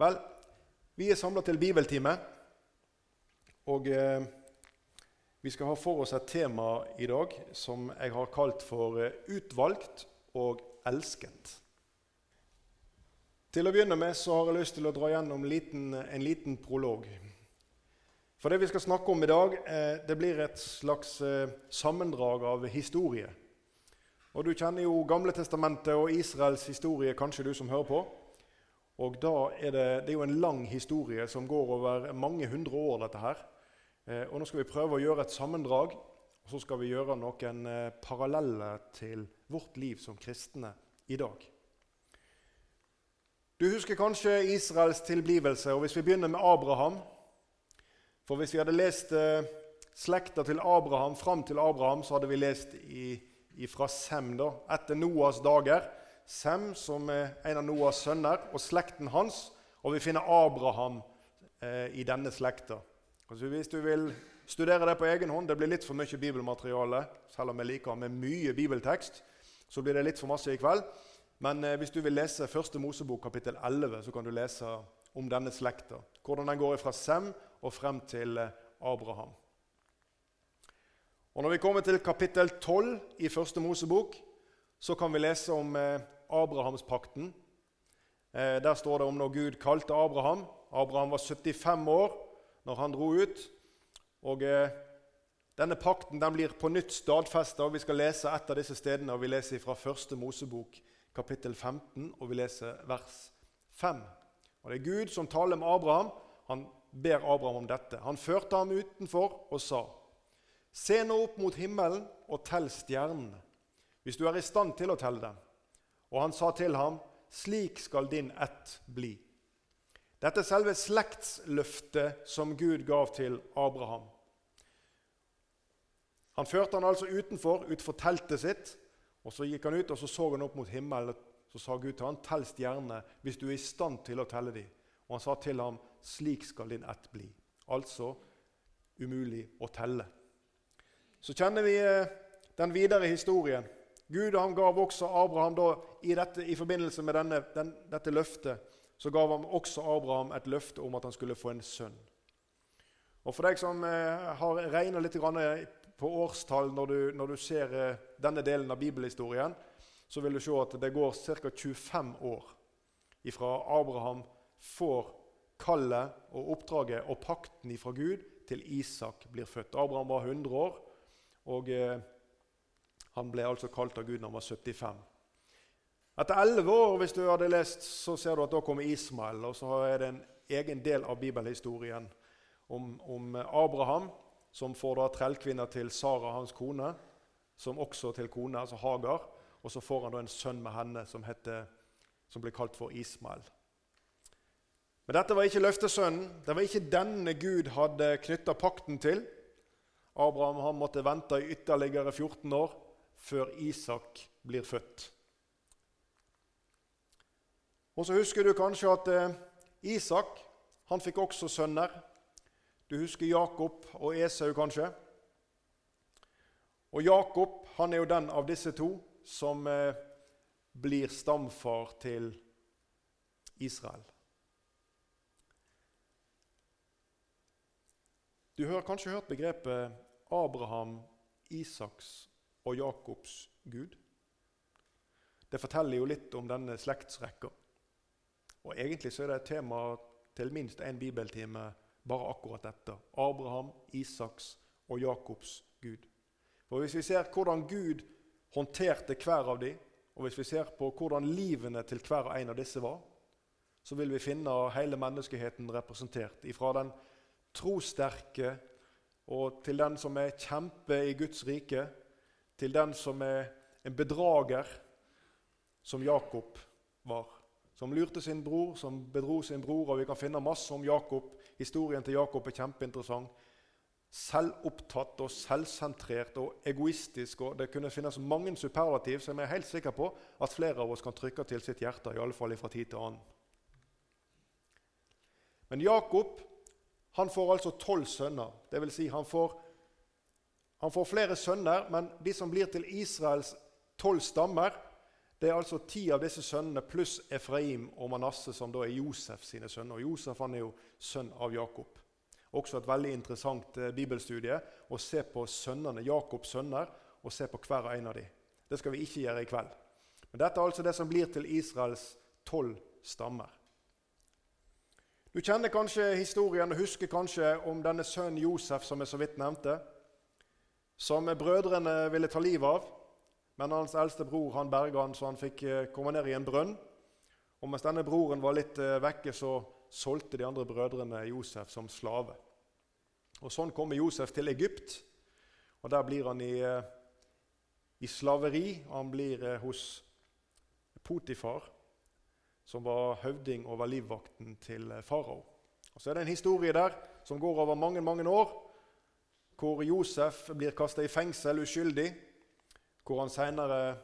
Vel, vi er samla til bibeltime. Og eh, vi skal ha for oss et tema i dag som jeg har kalt for eh, 'utvalgt og elsket'. Til å begynne med så har jeg lyst til å dra gjennom liten, en liten prolog. For det vi skal snakke om i dag, eh, det blir et slags eh, sammendrag av historie. Og Du kjenner jo Gamle testamentet og Israels historie, kanskje du som hører på. Og da er det, det er jo en lang historie som går over mange hundre år. dette her. Eh, og Nå skal vi prøve å gjøre et sammendrag, og så skal vi gjøre noen eh, paralleller til vårt liv som kristne i dag. Du husker kanskje Israels tilblivelse. og Hvis vi begynner med Abraham For hvis vi hadde lest eh, slekta til Abraham fram til Abraham, så hadde vi lest i, fra Sem, da, etter Noas dager. Sem, som er en av Noas sønner, og slekten hans. Og vi finner Abraham eh, i denne slekta. Hvis du vil studere det på egen hånd, det blir litt for mye bibelmateriale, selv om jeg liker med mye bibeltekst, så blir det litt for masse i kveld. Men eh, hvis du vil lese Første Mosebok kapittel 11, så kan du lese om denne slekta. Hvordan den går fra Sem og frem til eh, Abraham. Og Når vi kommer til kapittel 12 i Første Mosebok, så kan vi lese om eh, Abrahamspakten. Eh, der står det om når Gud kalte Abraham. Abraham var 75 år når han dro ut. Og eh, Denne pakten den blir på nytt stadfesta. Vi skal lese et av disse stedene. og Vi leser fra Første Mosebok, kapittel 15, og vi leser vers 5. Og Det er Gud som taler med Abraham. Han ber Abraham om dette. Han førte ham utenfor og sa.: Se nå opp mot himmelen og tell stjernene hvis du er i stand til å telle dem. Og han sa til ham, slik skal din ett bli. Dette er selve slektsløftet som Gud gav til Abraham. Han førte han altså utenfor, utenfor teltet sitt. og Så gikk han ut og så så han opp mot himmelen. Så sa Gud til ham, tell stjernene hvis du er i stand til å telle dem. Og han sa til ham, slik skal din ett bli. Altså umulig å telle. Så kjenner vi eh, den videre historien. Gud han gav også Abraham da, i, dette, i, forbindelse med denne, den, dette løftet så gav han også Abraham et løfte om at han skulle få en sønn. Og For deg som eh, har regna litt på årstall når du, når du ser eh, denne delen av bibelhistorien, så vil du se at det går ca. 25 år ifra Abraham får kallet og oppdraget og pakten ifra Gud til Isak blir født. Abraham var 100 år. og... Eh, han ble altså kalt av Gud når han var 75. Etter elleve år hvis du hadde lest, så ser du at da kommer Ismael. Og så er det en egen del av bibelhistorien om, om Abraham, som får da trellkvinner til Sara, hans kone, som også til kone, altså Hagar. Og så får han da en sønn med henne som, heter, som blir kalt for Ismael. Men dette var ikke løftesønnen. Det var ikke denne Gud hadde knytta pakten til. Abraham han måtte vente i ytterligere 14 år før Isak blir født. Og så husker du kanskje at eh, Isak han fikk også sønner. Du husker Jakob og Esau, kanskje? Og Jakob han er jo den av disse to som eh, blir stamfar til Israel. Du har kanskje hørt begrepet Abraham, Isaks og Jakobs Gud. Det forteller jo litt om denne slektsrekka. Og Egentlig så er det et tema til minst én bibeltime bare akkurat dette. Abraham, Isaks og Jakobs Gud. For Hvis vi ser hvordan Gud håndterte hver av dem, og hvis vi ser på hvordan livene til hver og en av disse var, så vil vi finne hele menneskeheten representert. Fra den trossterke og til den som er kjempe i Guds rike, til den som er en bedrager, som Jakob var. Som lurte sin bror, som bedro sin bror. og Vi kan finne masse om Jakob. Historien til Jakob er kjempeinteressant. Selvopptatt og selvsentrert og egoistisk. og Det kunne finnes mange superlativ som jeg er helt sikker på at flere av oss kan trykke til sitt hjerte, i alle fall fra tid til annen. Men Jakob han får altså tolv sønner. Det vil si han får han får flere sønner, men de som blir til Israels tolv stammer, Det er altså ti av disse sønnene pluss Efraim og Manasseh, som da er Josef sine sønner. Og Josef han er jo sønn av Jakob. Også et veldig interessant eh, bibelstudie å se på sønnene, Jakobs sønner og se på hver og en av dem. Det skal vi ikke gjøre i kveld. Men dette er altså det som blir til Israels tolv stammer. Du kjenner kanskje historien og husker kanskje om denne sønnen Josef som jeg så vidt nevnte, som brødrene ville ta livet av. Men hans eldste bror han berga han så han fikk eh, komme ned i en brønn. Og mens denne broren var litt eh, vekke, så solgte de andre brødrene Josef som slave. Og Sånn kommer Josef til Egypt, og der blir han i, eh, i slaveri. Han blir hos Potifar, som var høvding over livvakten til farao. Og Så er det en historie der som går over mange mange år, hvor Josef blir kasta i fengsel uskyldig hvor han senere,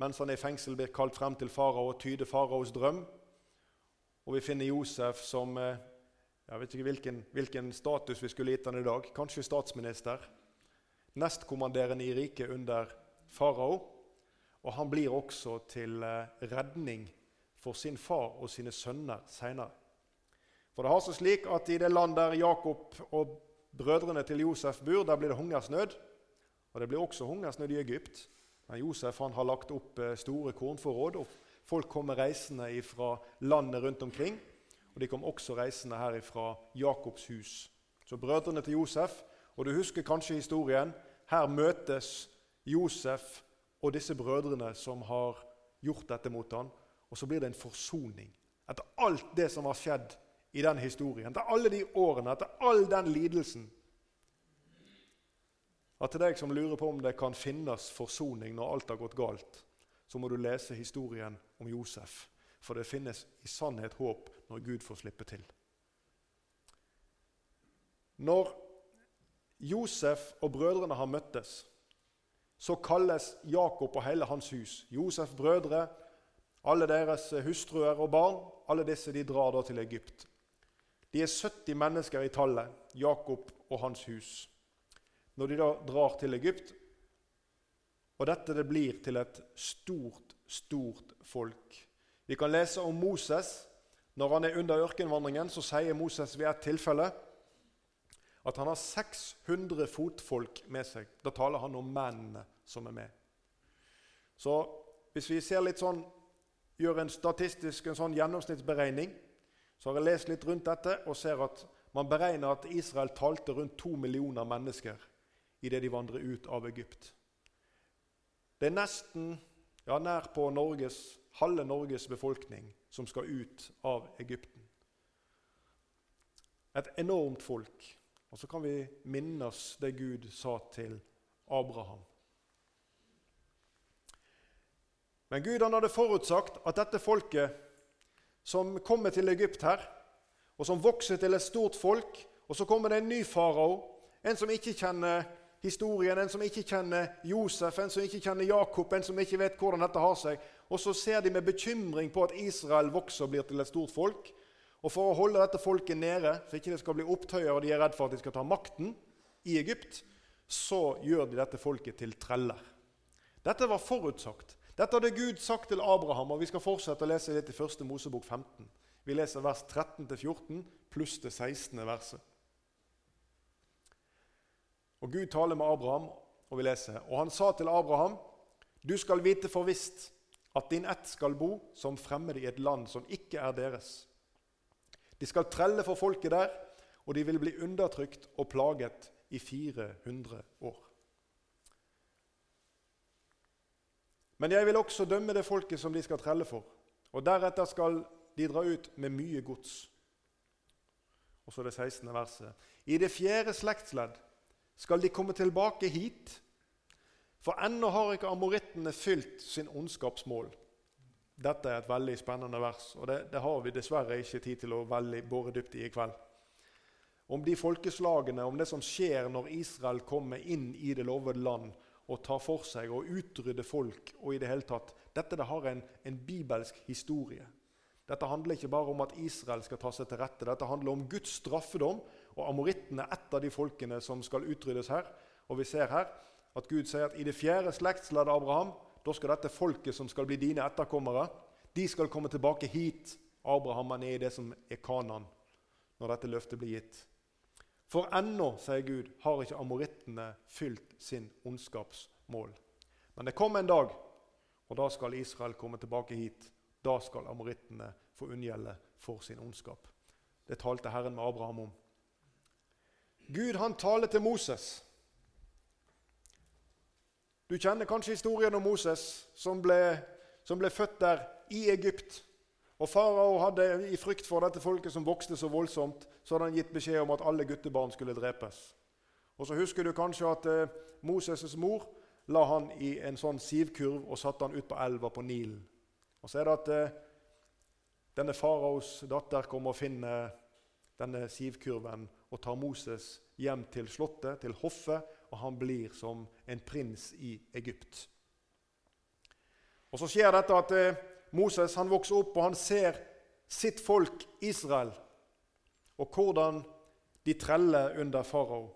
mens han er i fengsel, blir kalt frem til farao og tyder faraos drøm. Og vi finner Josef som eh, Jeg vet ikke hvilken, hvilken status vi skulle gitt han i dag. Kanskje statsminister. Nestkommanderende i riket under farao. Og han blir også til eh, redning for sin far og sine sønner seinere. For det har seg slik at i det land der Jakob og brødrene til Josef bor, der blir det hungersnød. Og det blir også hungersnød i Egypt. Men Josef han har lagt opp eh, store kornforråd, og folk kommer reisende fra landet rundt omkring. Og de kom også reisende her fra Jakobs hus. Så brødrene til Josef, og du husker kanskje historien, her møtes Josef og disse brødrene som har gjort dette mot ham. Og så blir det en forsoning. Etter alt det som har skjedd i den historien, etter alle de årene, etter all den lidelsen, at til deg som lurer på om det kan finnes forsoning når alt har gått galt, så må du lese historien om Josef. For det finnes i sannhet håp når Gud får slippe til. Når Josef og brødrene har møttes, så kalles Jakob og hele hans hus, Josef brødre, alle deres hustruer og barn, alle disse de drar da til Egypt. De er 70 mennesker i tallet, Jakob og hans hus når de da drar til Egypt. Og dette det blir til et stort, stort folk. Vi kan lese om Moses. Når han er under ørkenvandringen, så sier Moses ved et tilfelle at han har 600 fotfolk med seg. Da taler han om mennene som er med. Så hvis vi ser litt sånn, gjør en statistisk en sånn gjennomsnittsberegning, så har jeg lest litt rundt dette og ser at man beregner at Israel talte rundt to millioner mennesker idet de vandrer ut av Egypt. Det er nesten ja, nær på Norges, halve Norges befolkning som skal ut av Egypten. Et enormt folk. Og så kan vi minnes det Gud sa til Abraham. Men Gud han hadde forutsagt at dette folket som kommer til Egypt her, og som vokser til et stort folk, og så kommer det en ny farao, en som ikke kjenner historien, en som ikke kjenner Josef, en som ikke kjenner Jakob, en som ikke vet hvordan dette har seg. Og så ser de med bekymring på at Israel vokser og blir til et stort folk. Og For å holde dette folket nede, så ikke det skal bli opptøyer og de er redd for at de skal ta makten i Egypt, så gjør de dette folket til treller. Dette var forutsagt. Dette hadde Gud sagt til Abraham, og vi skal fortsette å lese litt i 1. Mosebok 15. Vi leser vers 13-14 pluss det 16. verset. Og Gud taler med Abraham, og vi leser. Og han sa til Abraham, du skal vite for visst at din ett skal bo som fremmede i et land som ikke er deres. De skal trelle for folket der, og de vil bli undertrykt og plaget i 400 år. Men jeg vil også dømme det folket som de skal trelle for, og deretter skal de dra ut med mye gods. Og så det 16. verset. I det fjerde slektsledd skal de komme tilbake hit? For ennå har ikke amorittene fylt sin ondskapsmål. Dette er et veldig spennende vers, og det, det har vi dessverre ikke tid til å veldig bore dypt i i kveld. Om de folkeslagene, om det som skjer når Israel kommer inn i det lovede land og tar for seg og utrydder folk og i det hele tatt. Dette det har en, en bibelsk historie. Dette handler ikke bare om at Israel skal ta seg til rette. Dette handler om Guds straffedom og amorittene er et av de folkene som skal utryddes her. Og vi ser her at Gud sier at i det fjerde slektsleddet Abraham, Da skal dette folket som skal bli dine etterkommere, de skal komme tilbake hit. Abraham er i det som er Kanan, når dette løftet blir gitt. For ennå, sier Gud, har ikke amorittene fylt sin ondskapsmål. Men det kommer en dag, og da skal Israel komme tilbake hit. Da skal amorittene få unngjelde for sin ondskap. Det talte Herren med Abraham om. Gud han taler til Moses. Du kjenner kanskje historien om Moses som ble, som ble født der i Egypt. Og Farao hadde i frykt for dette folket som vokste så voldsomt, så hadde han gitt beskjed om at alle guttebarn skulle drepes. Og Så husker du kanskje at eh, Moses' mor la han i en sånn sivkurv og satte han ut på elva på Nilen. Og Så er det at eh, denne faraos datter kommer og finner denne sivkurven og tar Moses hjem til slottet, til hoffet, og han blir som en prins i Egypt. Og Så skjer dette at eh, Moses han vokser opp og han ser sitt folk Israel, og hvordan de treller under farao.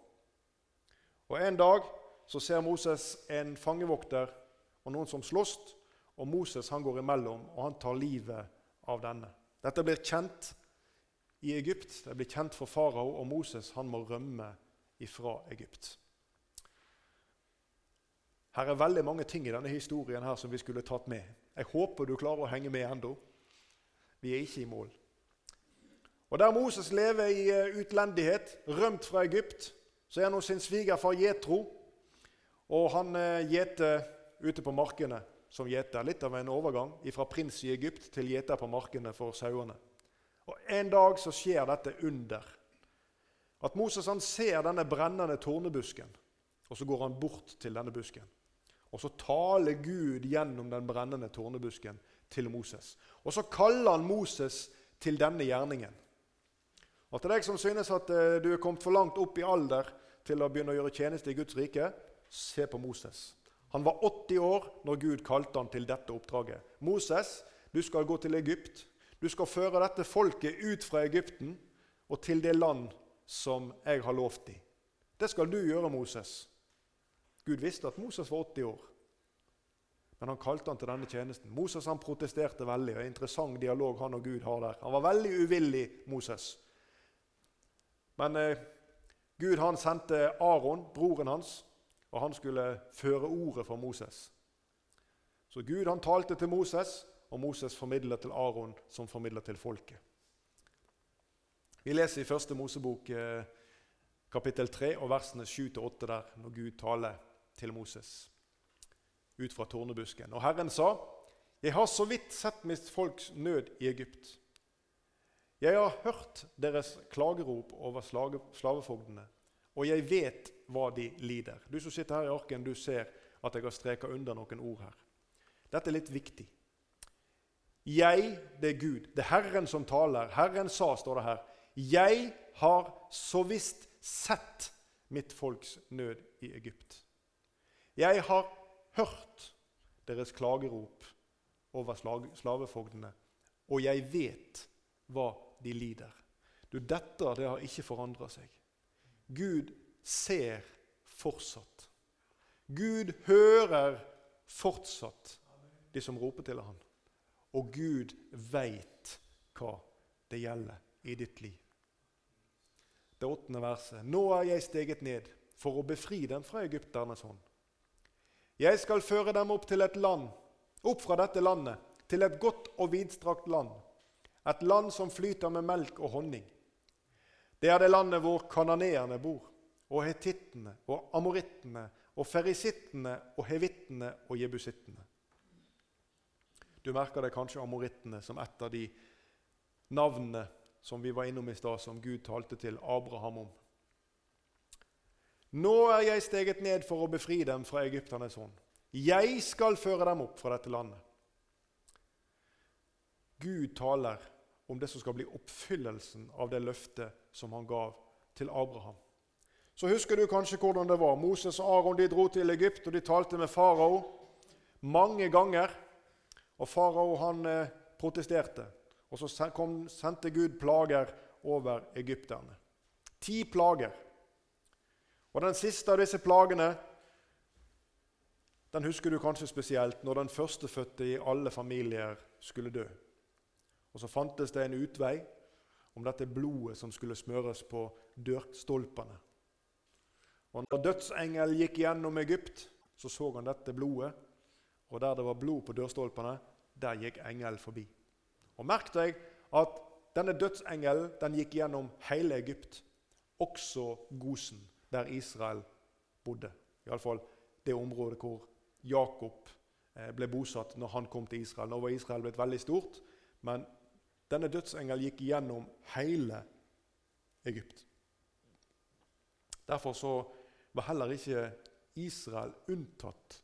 Og En dag så ser Moses en fangevokter og noen som slåss, og Moses han går imellom og han tar livet av denne. Dette blir kjent i Egypt. Det blir kjent for farao, og Moses han må rømme ifra Egypt. Her er veldig mange ting i denne historien her som vi skulle tatt med. Jeg håper du klarer å henge med ennå. Vi er ikke i mål. Og Der Moses lever i eh, utlendighet, rømt fra Egypt, så er han hos sin svigerfar Jetro. Og han eh, gjeter ute på markene som gjeter. Litt av en overgang fra prins i Egypt til gjeter på markene for sauene. Og En dag så skjer dette under. At Moses han ser denne brennende tornebusken, og så går han bort til denne busken. Og så taler Gud gjennom den brennende tornebusken til Moses. Og så kaller han Moses til denne gjerningen. Og Til deg som synes at eh, du er kommet for langt opp i alder til å begynne å gjøre tjeneste i Guds rike, se på Moses. Han var 80 år når Gud kalte han til dette oppdraget. Moses, du skal gå til Egypt. Du skal føre dette folket ut fra Egypten og til det land som jeg har lovt dem. Det skal du gjøre, Moses. Gud visste at Moses var 80 år, men han kalte han til denne tjenesten. Moses han protesterte veldig. og Interessant dialog han og Gud har der. Han var veldig uvillig, Moses. Men eh, Gud han sendte Aron, broren hans, og han skulle føre ordet for Moses. Så Gud han talte til Moses, og Moses formidlet til Aron, som formidlet til folket. Vi leser i første Mosebok eh, kapittel 3 og versene 7-8 der, når Gud taler til Moses ut fra tornebusken. Og Herren sa, 'Jeg har så vidt sett mitt folks nød i Egypt.' 'Jeg har hørt deres klagerop over slavefogdene, og jeg vet hva de lider.' Du som sitter her i arken, du ser at jeg har streka under noen ord her. Dette er litt viktig. Jeg, det er Gud. Det er Herren som taler. Herren sa, står det her. Jeg har så visst sett mitt folks nød i Egypt. Jeg har hørt deres klagerop over slavefogdene, og jeg vet hva de lider. Du, Dette det har ikke forandra seg. Gud ser fortsatt. Gud hører fortsatt de som roper til ham. Og Gud veit hva det gjelder i ditt liv. Det åttende verset. Nå er jeg steget ned for å befri dem fra egypternes hånd. Jeg skal føre dem opp til et land, opp fra dette landet, til et godt og vidstrakt land, et land som flyter med melk og honning. Det er det landet hvor kananeerne bor, og hetittene og amorittene og ferisittene og hevittene og jebusittene. Du merker det kanskje amorittene som et av de navnene som vi var innom i stad, som Gud talte til Abraham om. Nå er jeg steget ned for å befri dem fra egypternes hånd. Jeg skal føre dem opp fra dette landet. Gud taler om det som skal bli oppfyllelsen av det løftet som han gav til Abraham. Så husker du kanskje hvordan det var. Moses og Aron de dro til Egypt, og de talte med farao mange ganger. Og farao han eh, protesterte. Og så kom, sendte Gud plager over egypterne. Ti plager. Og den siste av disse plagene den husker du kanskje spesielt når den førstefødte i alle familier skulle dø. Og så fantes det en utvei om dette blodet som skulle smøres på dørstolpene. Og når dødsengelen gikk gjennom Egypt, så så han dette blodet. Og der det var blod på dørstolpene, der gikk engelen forbi. Og Merk deg at denne dødsengelen den gikk gjennom hele Egypt, også Gosen, der Israel bodde. Iallfall det området hvor Jakob eh, ble bosatt når han kom til Israel. Nå var Israel blitt veldig stort, men denne dødsengel gikk gjennom hele Egypt. Derfor så var heller ikke Israel unntatt.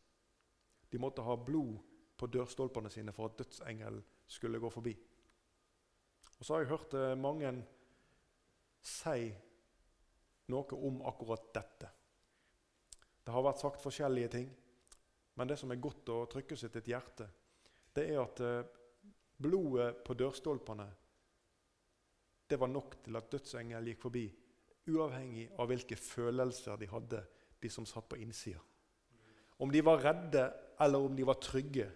De måtte ha blod på dørstolpene sine for at dødsengelen skulle gå forbi. Og Så har jeg hørt eh, mange si noe om akkurat dette. Det har vært sagt forskjellige ting, men det som er godt å trykke til et hjerte, det er at eh, blodet på dørstolpene det var nok til at dødsengel gikk forbi, uavhengig av hvilke følelser de hadde, de som satt på innsida. Om de var redde eller om de var trygge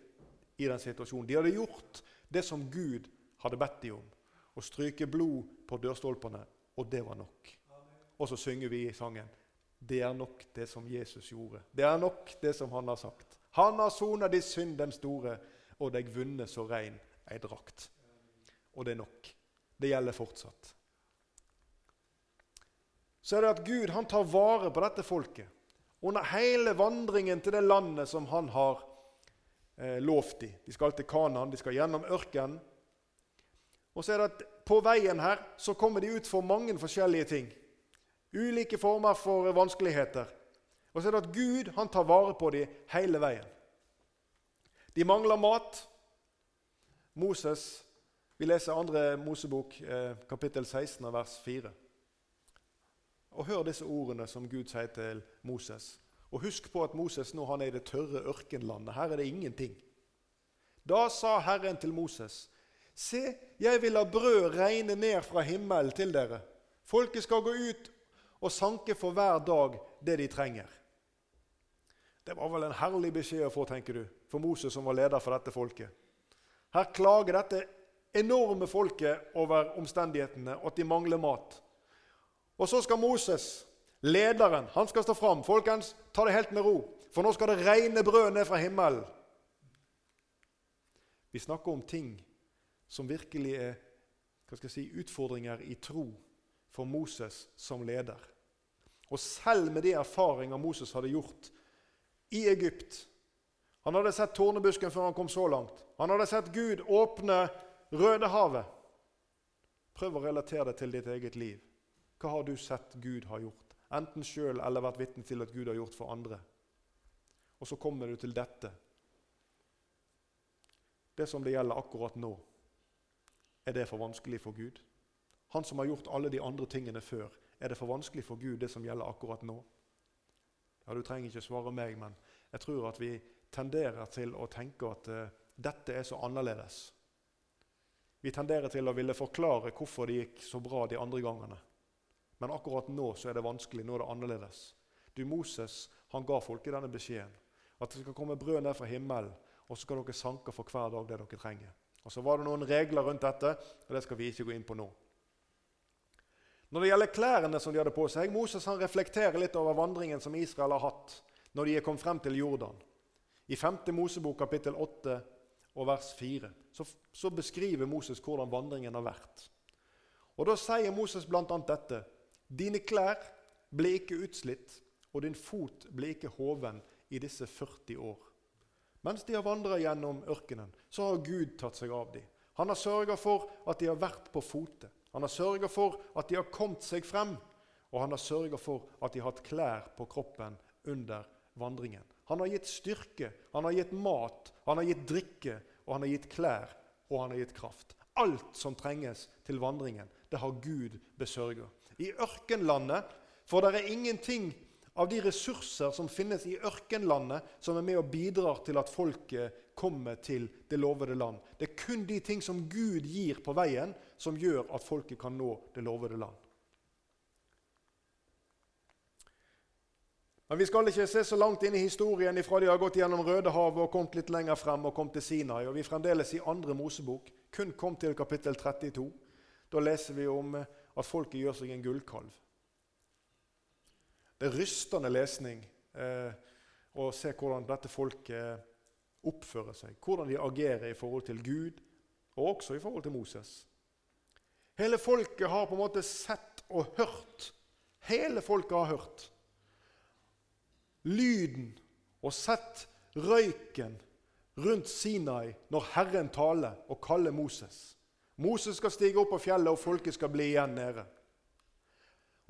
i den situasjonen. De hadde gjort det som Gud hadde bedt dem om. Å stryke blod på dørstolpene, og det var nok. Og så synger vi i sangen det er nok det som Jesus gjorde. Det er nok det som han har sagt. Han har sona de synd den store, og deg vunnet så rein ei drakt. Og det er nok. Det gjelder fortsatt. Så er det at Gud han tar vare på dette folket. Under hele vandringen til det landet som han har eh, lovt dem. De skal til Kanaan, de skal gjennom ørkenen. Og så er det at på veien her så kommer de ut for mange forskjellige ting. Ulike former for vanskeligheter. Og så er det at Gud han tar vare på dem hele veien. De mangler mat. Moses Vi leser 2. Mosebok, eh, kapittel 16, vers 4. Og Hør disse ordene som Gud sier til Moses. Og Husk på at Moses nå han er i det tørre ørkenlandet. Her er det ingenting. Da sa Herren til Moses.: Se, jeg vil la brød regne ned fra himmelen til dere. Folket skal gå ut og sanke for hver dag det de trenger. Det var vel en herlig beskjed å få, tenker du, for Moses som var leder for dette folket. Her klager dette enorme folket over omstendighetene og at de mangler mat. Og så skal Moses, lederen, han skal stå fram. Folkens, ta det helt med ro, for nå skal det regne brød ned fra himmelen. Vi snakker om ting som virkelig er hva skal jeg si, utfordringer i tro for Moses som leder. Og selv med de erfaringer Moses hadde gjort i Egypt Han hadde sett tårnebusken før han kom så langt. Han hadde sett Gud åpne Rødehavet. Prøv å relatere det til ditt eget liv. Hva har du sett Gud har gjort? Enten sjøl eller vært vitne til at Gud har gjort for andre. Og så kommer du til dette. Det som det gjelder akkurat nå, er det for vanskelig for Gud? Han som har gjort alle de andre tingene før, er det for vanskelig for Gud, det som gjelder akkurat nå? Ja, Du trenger ikke svare meg, men jeg tror at vi tenderer til å tenke at uh, dette er så annerledes. Vi tenderer til å ville forklare hvorfor det gikk så bra de andre gangene. Men akkurat nå så er det vanskelig. Nå er det annerledes. Du, Moses han ga folket denne beskjeden. At det skal komme brød ned fra himmelen, og så skal dere sanke for hver dag det dere trenger. Og Så var det noen regler rundt dette, og det skal vi ikke gå inn på nå. Når det gjelder klærne som de hadde på seg, Moses han reflekterer litt over vandringen som Israel har hatt når de er kommet frem til Jordan. I 5. Mosebok kapittel 8 og vers 4 så, så beskriver Moses hvordan vandringen har vært. Og Da sier Moses bl.a. dette.: Dine klær ble ikke utslitt, og din fot ble ikke hoven i disse 40 år. Mens de har vandra gjennom ørkenen, så har Gud tatt seg av dem. Han har sørga for at de har vært på fote. Han har sørga for at de har kommet seg frem, og han har sørga for at de har hatt klær på kroppen under vandringen. Han har gitt styrke, han har gitt mat, han har gitt drikke, og han har gitt klær, og han har gitt kraft. Alt som trenges til vandringen, det har Gud besørga. I ørkenlandet, for det er ingenting av de ressurser som finnes i ørkenlandet, som er med og bidrar til at folket kommer til det lovede land. Det er kun de ting som Gud gir på veien, som gjør at folket kan nå det lovede land. Men vi skal ikke se så langt inn i historien ifra de har gått gjennom Rødehavet og kommet litt lenger frem og kommet til Sinai. Og vi er fremdeles i andre Mosebok, kun kom til kapittel 32. Da leser vi om eh, at folket gjør seg en gullkalv. Det er rystende lesning eh, å se hvordan dette folket oppfører seg, hvordan de agerer i forhold til Gud, og også i forhold til Moses. Hele folket har på en måte sett og hørt. Hele folket har hørt lyden og sett røyken rundt Sinai når Herren taler og kaller Moses. Moses skal stige opp på fjellet, og folket skal bli igjen nede.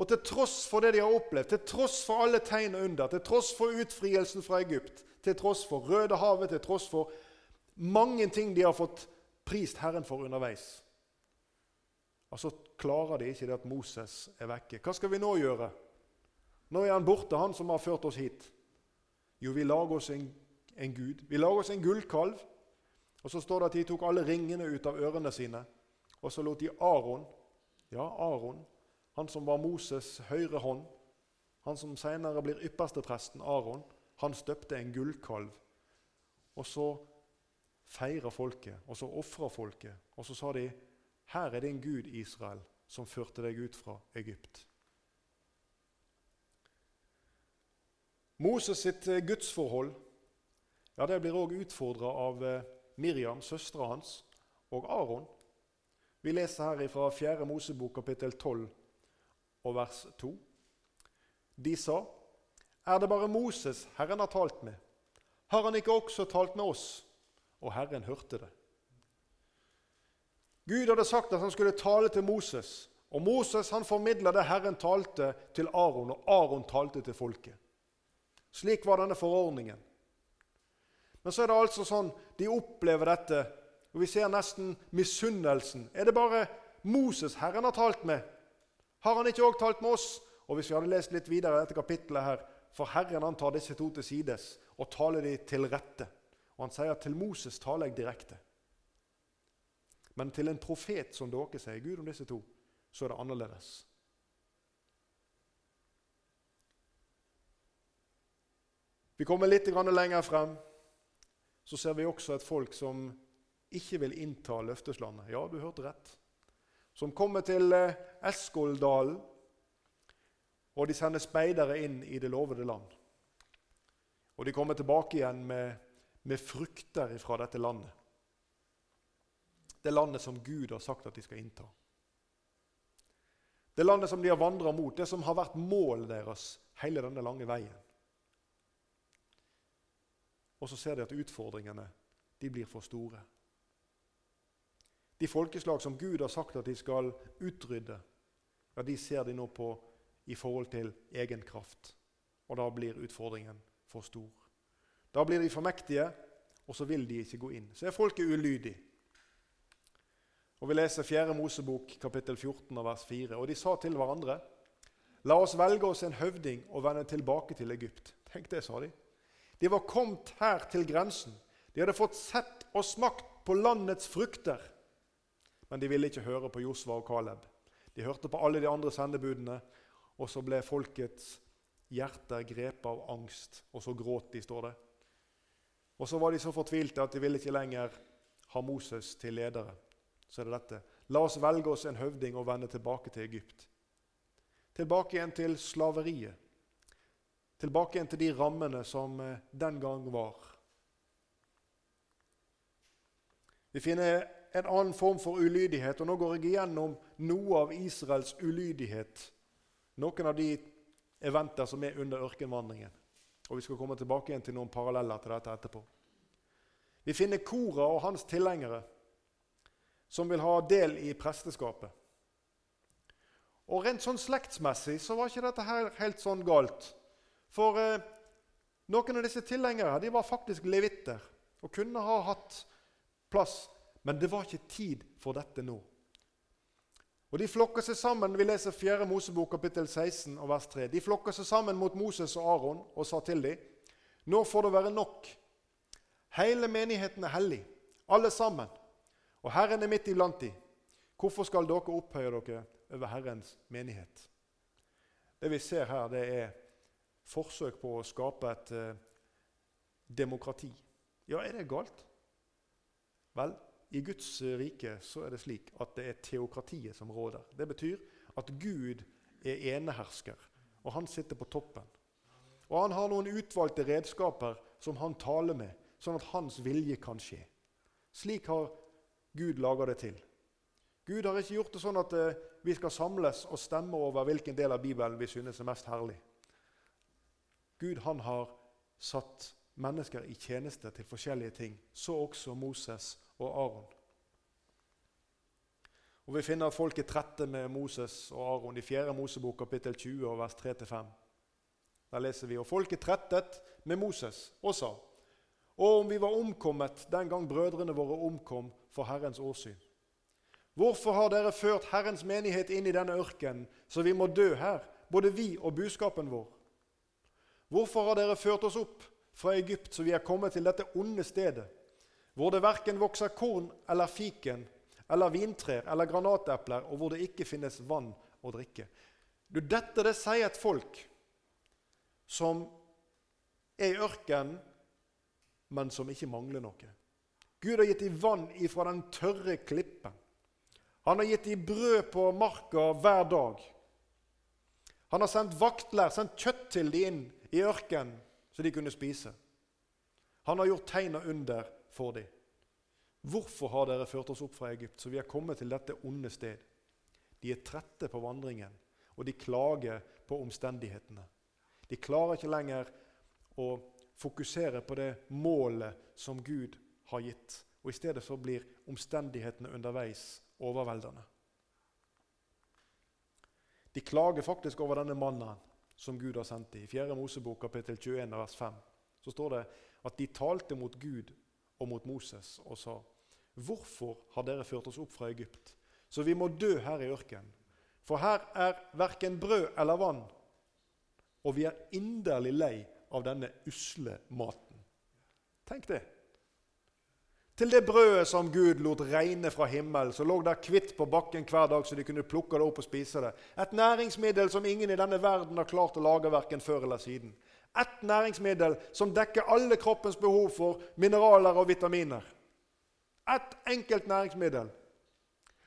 Og Til tross for det de har opplevd, til tross for alle tegn og under, til tross for utfrielsen fra Egypt, til tross for Rødehavet, til tross for mange ting de har fått prist Herren for underveis, Og så klarer de ikke det at Moses er vekke. Hva skal vi nå gjøre? Nå er han borte, han som har ført oss hit. Jo, vi lager oss en, en gud. Vi lager oss en gullkalv. Og så står det at de tok alle ringene ut av ørene sine. Og så lot de Aron, ja, Aron, han som var Moses' høyre hånd, han som senere blir ypperstepresten Aron, han støpte en gullkalv. Og så feira folket, og så ofra folket. Og så sa de, 'Her er din Gud, Israel, som førte deg ut fra Egypt.' Moses sitt eh, gudsforhold ja, det blir òg utfordra av eh, Miriam, søstera hans, og Aron. Vi leser her fra 4. Mosebok kapittel 12 og vers 2. De sa, 'Er det bare Moses Herren har talt med?' 'Har han ikke også talt med oss?' Og Herren hørte det. Gud hadde sagt at han skulle tale til Moses, og Moses han formidla det Herren talte til Aron, og Aron talte til folket. Slik var denne forordningen. Men så er det altså sånn de opplever dette, og vi ser nesten misunnelsen. Er det bare Moses Herren har talt med? Har han ikke òg talt med oss? Og hvis vi hadde lest litt videre dette kapittelet her, For Herren han tar disse to til sides og taler de til rette. Og han sier til Moses taler jeg direkte. Men til en profet som dere, sier Gud om disse to, så er det annerledes. Vi kommer litt lenger frem, så ser vi også et folk som ikke vil innta løfteslandet. Ja, du hørte rett. Som kommer til eh, Eskoldalen, og de sender speidere inn i det lovede land. Og de kommer tilbake igjen med, med frukter fra dette landet. Det landet som Gud har sagt at de skal innta. Det landet som de har vandra mot, det som har vært målet deres hele denne lange veien. Og så ser de at utfordringene de blir for store. De folkeslag som Gud har sagt at de skal utrydde, ja, de ser de nå på i forhold til egen kraft. Og da blir utfordringen for stor. Da blir de for mektige, og så vil de ikke gå inn. Så er folket ulydig. Og Vi leser 4. Mosebok kapittel 14 vers 4. Og de sa til hverandre.: La oss velge oss en høvding og vende tilbake til Egypt. Tenk det, sa de. De var kommet her til grensen. De hadde fått sett og smakt på landets frukter. Men de ville ikke høre på Josva og Caleb. De hørte på alle de andre sendebudene, og så ble folkets hjerter grepet av angst, og så gråt de, står det. Og så var de så fortvilte at de ville ikke lenger ha Moses til ledere. Så er det dette. La oss velge oss en høvding og vende tilbake til Egypt. Tilbake igjen til slaveriet. Tilbake igjen til de rammene som eh, den gang var. Vi finner en annen form for ulydighet, og nå går jeg igjennom noe av Israels ulydighet. Noen av de eventer som er under ørkenvandringen. Og Vi skal komme tilbake igjen til noen paralleller til dette etterpå. Vi finner Kora og hans tilhengere som vil ha del i presteskapet. Og Rent sånn slektsmessig så var ikke dette her helt sånn galt. For eh, noen av disse tilhengerne de var faktisk levitter og kunne ha hatt plass, men det var ikke tid for dette nå. Og De flokker seg sammen vi leser 4. Mosebok kapittel 16 og vers 3. De flokker seg sammen mot Moses og Aron og sa til dem, nå får det være nok. Hele menigheten er hellig, alle sammen. Og Herren er midt iblant dem. Hvorfor skal dere opphøye dere over Herrens menighet? Det vi ser her, det er forsøk på å skape et eh, demokrati. Ja, er det galt? Vel, i Guds rike så er det slik at det er teokratiet som råder. Det betyr at Gud er enehersker, og han sitter på toppen. Og han har noen utvalgte redskaper som han taler med, sånn at hans vilje kan skje. Slik har Gud laga det til. Gud har ikke gjort det sånn at eh, vi skal samles og stemme over hvilken del av Bibelen vi synes er mest herlig. Gud han har satt mennesker i tjeneste til forskjellige ting, så også Moses og Aron. Og Vi finner at folk er trette med Moses og Aron i 4. Mosebok kapittel 20 og vers 3-5. Der leser vi og folket trettet med Moses og sa:" Og om vi var omkommet den gang brødrene våre omkom for Herrens åsyn. Hvorfor har dere ført Herrens menighet inn i denne ørkenen, så vi må dø her, både vi og buskapen vår? Hvorfor har dere ført oss opp fra Egypt, så vi er kommet til dette onde stedet, hvor det verken vokser korn eller fiken eller vintrær eller granatepler, og hvor det ikke finnes vann å drikke? Dette det sier et folk som er i ørkenen, men som ikke mangler noe. Gud har gitt dem vann ifra den tørre klippen. Han har gitt dem brød på marka hver dag. Han har sendt vaktler, sendt kjøtt til dem inn i ørkenen, så de kunne spise. Han har gjort tegn og under for dem. Hvorfor har dere ført oss opp fra Egypt, så vi er kommet til dette onde sted? De er trette på vandringen, og de klager på omstendighetene. De klarer ikke lenger å fokusere på det målet som Gud har gitt. Og I stedet så blir omstendighetene underveis overveldende. De klager faktisk over denne mannen som Gud har sendt dem. I 4. Mosebok kapittel 21 vers 5 så står det at de talte mot Gud og mot Moses og sa:" Hvorfor har dere ført oss opp fra Egypt, så vi må dø her i ørkenen? For her er verken brød eller vann, og vi er inderlig lei av denne usle maten. Tenk det. Til det brødet som Gud lot regne fra himmelen, som lå der kvitt på bakken hver dag så de kunne plukke det opp og spise det. Et næringsmiddel som ingen i denne verden har klart å lage verken før eller siden. Et næringsmiddel som dekker alle kroppens behov for mineraler og vitaminer. Et enkelt næringsmiddel.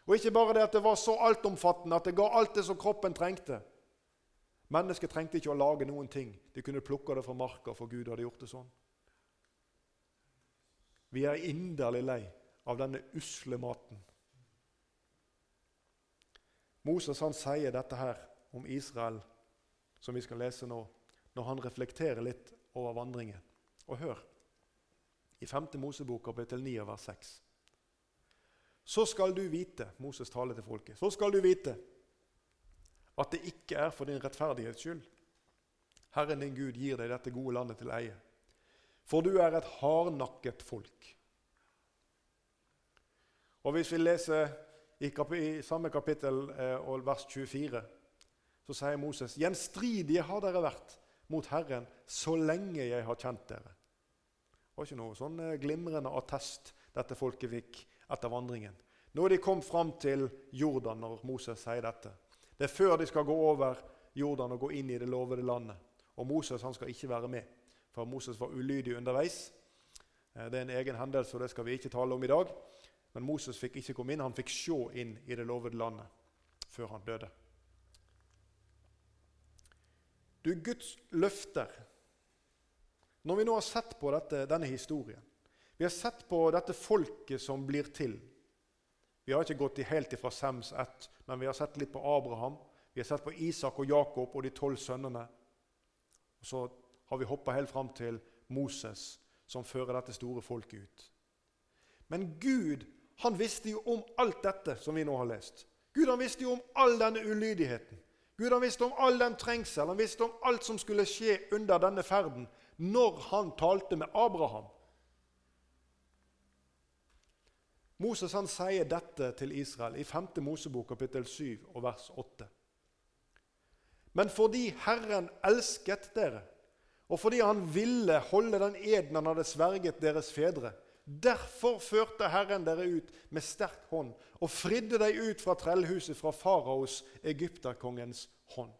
Og ikke bare det at det var så altomfattende at det ga alt det som kroppen trengte. Mennesket trengte ikke å lage noen ting. De kunne plukke det fra marka, for Gud hadde gjort det sånn. Vi er inderlig lei av denne usle maten. Moses han sier dette her om Israel, som vi skal lese nå, når han reflekterer litt over vandringen. Og hør i 5. Mosebok kapittel 9 vers 6. Så skal du vite, Moses taler til folket, så skal du vite at det ikke er for din rettferdighets skyld. Herren din Gud gir deg dette gode landet til eie. For du er et hardnakket folk. Og Hvis vi leser i, i samme kapittel eh, vers 24, så sier Moses.: Gjenstridige har dere vært mot Herren så lenge jeg har kjent dere. Det var ikke noe sånn eh, glimrende attest dette folket fikk etter vandringen. Nå er de kommet fram til Jordan når Moses sier dette. Det er før de skal gå over Jordan og gå inn i det lovede landet. Og Moses han skal ikke være med, for Moses var ulydig underveis. Eh, det er en egen hendelse, og det skal vi ikke tale om i dag. Men Moses fikk ikke komme inn. Han fikk se inn i det lovede landet før han døde. Du, Guds løfter Når vi nå har sett på dette, denne historien Vi har sett på dette folket som blir til vi har ikke gått helt ifra Sems ett, men vi har sett litt på Abraham. Vi har sett på Isak og Jakob og de tolv sønnene. Og så har vi hoppa helt fram til Moses, som fører dette store folket ut. Men Gud han visste jo om alt dette som vi nå har lest. Gud han visste jo om all denne ulydigheten. Gud han visste om all den trengsel, han visste om alt som skulle skje under denne ferden, når han talte med Abraham. Moses han sier dette til Israel i 5. Mosebok kapittel 7 og vers 8. Men fordi Herren elsket dere, og fordi han ville holde den eden han hadde sverget deres fedre, derfor førte Herren dere ut med sterk hånd og fridde deg ut fra trellhuset fra faraos, egypterkongens hånd.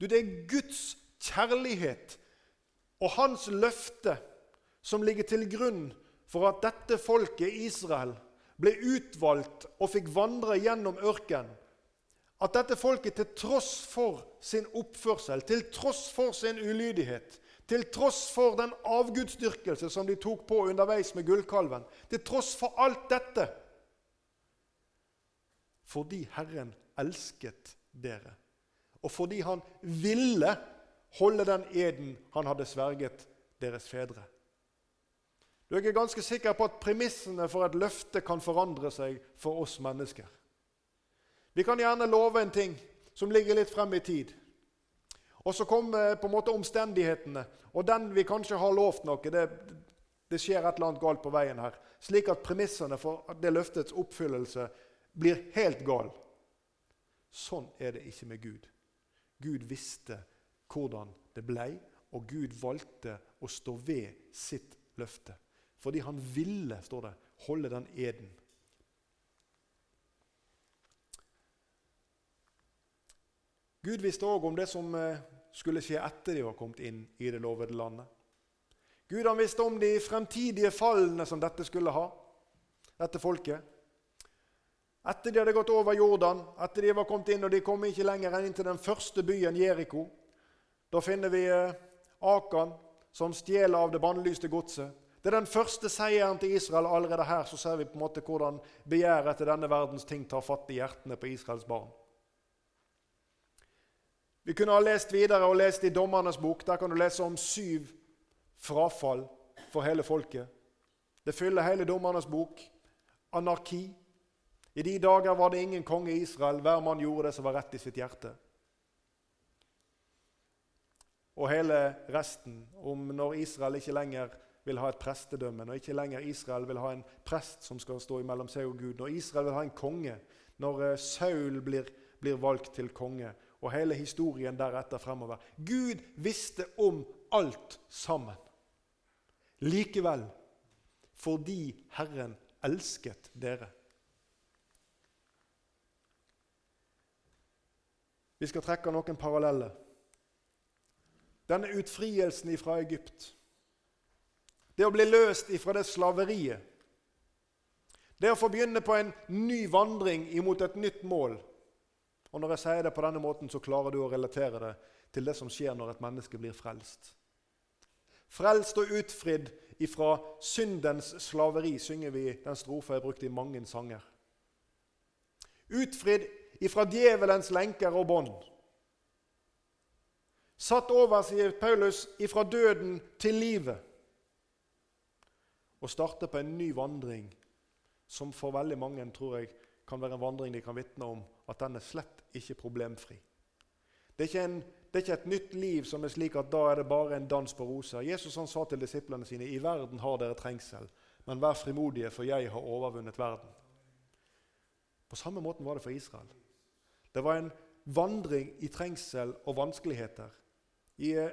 Du, Det er Guds kjærlighet og hans løfte som ligger til grunn for at dette folket, Israel, ble utvalgt og fikk vandre gjennom ørkenen. At dette folket til tross for sin oppførsel, til tross for sin ulydighet, til tross for den avgudsdyrkelse som de tok på underveis med gullkalven, til tross for alt dette Fordi Herren elsket dere, og fordi Han ville holde den eden Han hadde sverget deres fedre. Du er ikke ganske sikker på at premissene for et løfte kan forandre seg for oss mennesker. Vi kan gjerne love en ting som ligger litt frem i tid. Og så kommer på en måte omstendighetene, og den vi kanskje har lovt noe, det, det skjer et eller annet galt på veien her, slik at premissene for det løftets oppfyllelse blir helt gal. Sånn er det ikke med Gud. Gud visste hvordan det blei, og Gud valgte å stå ved sitt løfte. Fordi han ville, står det, holde den eden. Gud visste òg om det som eh, skulle skje etter de var kommet inn i det lovede landet. Gud han visste om de fremtidige fallene som dette skulle ha, dette folket. Etter de hadde gått over Jordan, etter de var kommet inn, og de kom ikke lenger enn inn til den første byen, Jeriko. Da finner vi eh, Akan, som stjeler av det bannlyste godset. Det er den første seieren til Israel. Allerede her så ser vi på en måte hvordan begjæret etter denne verdens ting tar fatt i hjertene på Israels barn. Vi kunne ha lest videre og lest i Dommernes bok. Der kan du lese om syv frafall for hele folket. Det fyller hele Dommernes bok. Anarki. I de dager var det ingen konge i Israel. Hver mann gjorde det som var rett i sitt hjerte. Og hele resten om når Israel ikke lenger vil ha et prestedømme, når ikke lenger Israel vil ha en prest som skal stå imellom seg og Gud, når Israel vil ha en konge, når eh, Saul blir, blir valgt til konge, og hele historien deretter fremover. Gud visste om alt sammen. Likevel, fordi Herren elsket dere. Vi skal trekke noen paralleller. Denne utfrielsen fra Egypt det å bli løst ifra det slaveriet. Det å få begynne på en ny vandring imot et nytt mål. Og Når jeg sier det på denne måten, så klarer du å relatere det til det som skjer når et menneske blir frelst. Frelst og utfridd ifra syndens slaveri, synger vi den strofa jeg brukte i mange sanger. Utfridd ifra djevelens lenker og bånd. Satt over, sier Paulus, ifra døden til livet og starte på en ny vandring som for veldig mange tror jeg kan være en vandring de kan vitne om at den er slett ikke problemfri. Det er ikke, en, det er ikke, et nytt liv som er slik at da er det bare en dans på roser. Jesus han sa til disiplene sine i verden har dere trengsel, men vær frimodige, for jeg har overvunnet verden. På samme måten var det for Israel. Det var en vandring i trengsel og vanskeligheter, i eh,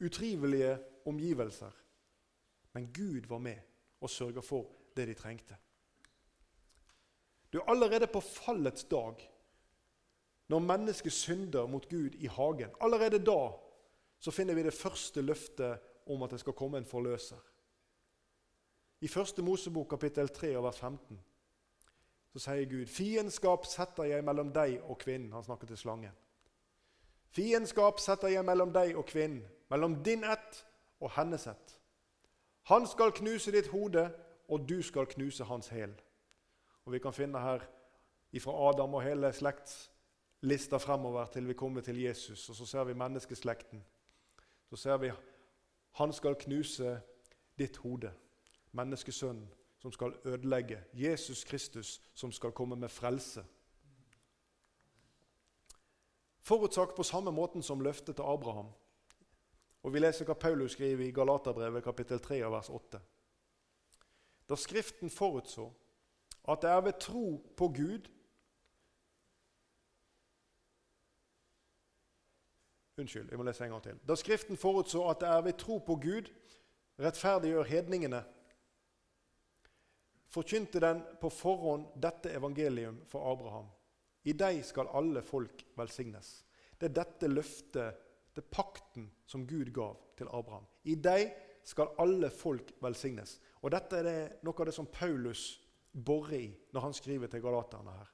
utrivelige omgivelser. Men Gud var med og sørga for det de trengte. Du, er Allerede på fallets dag, når mennesket synder mot Gud i hagen, allerede da så finner vi det første løftet om at det skal komme en forløser. I første Mosebok kapittel 3 vers 15 så sier Gud fiendskap setter jeg mellom deg og kvinnen. Han snakker til slangen. Fiendskap setter jeg mellom deg og kvinnen, mellom din ett og hennes ett. Han skal knuse ditt hode, og du skal knuse hans hæl. Og Vi kan finne her ifra Adam og hele slektslista fremover til vi kommer til Jesus. Og så ser vi menneskeslekten. Så ser vi han skal knuse ditt hode. Menneskesønnen som skal ødelegge. Jesus Kristus som skal komme med frelse. Forutsagt på samme måten som løftet til Abraham. Og Vi leser hva Paulus skriver i Galaterbrevet kapittel 3 vers 8. Da Skriften forutså at det er ved tro på Gud Unnskyld, jeg må lese en gang til. Da Skriften forutså at det er ved tro på Gud rettferdiggjør hedningene, forkynte den på forhånd dette evangelium for Abraham. I deg skal alle folk velsignes. Det er dette løftet Det er pakten som Gud gav til Abraham. I deg skal alle folk velsignes. Og Dette er det, noe av det som Paulus borer i når han skriver til galaterne her.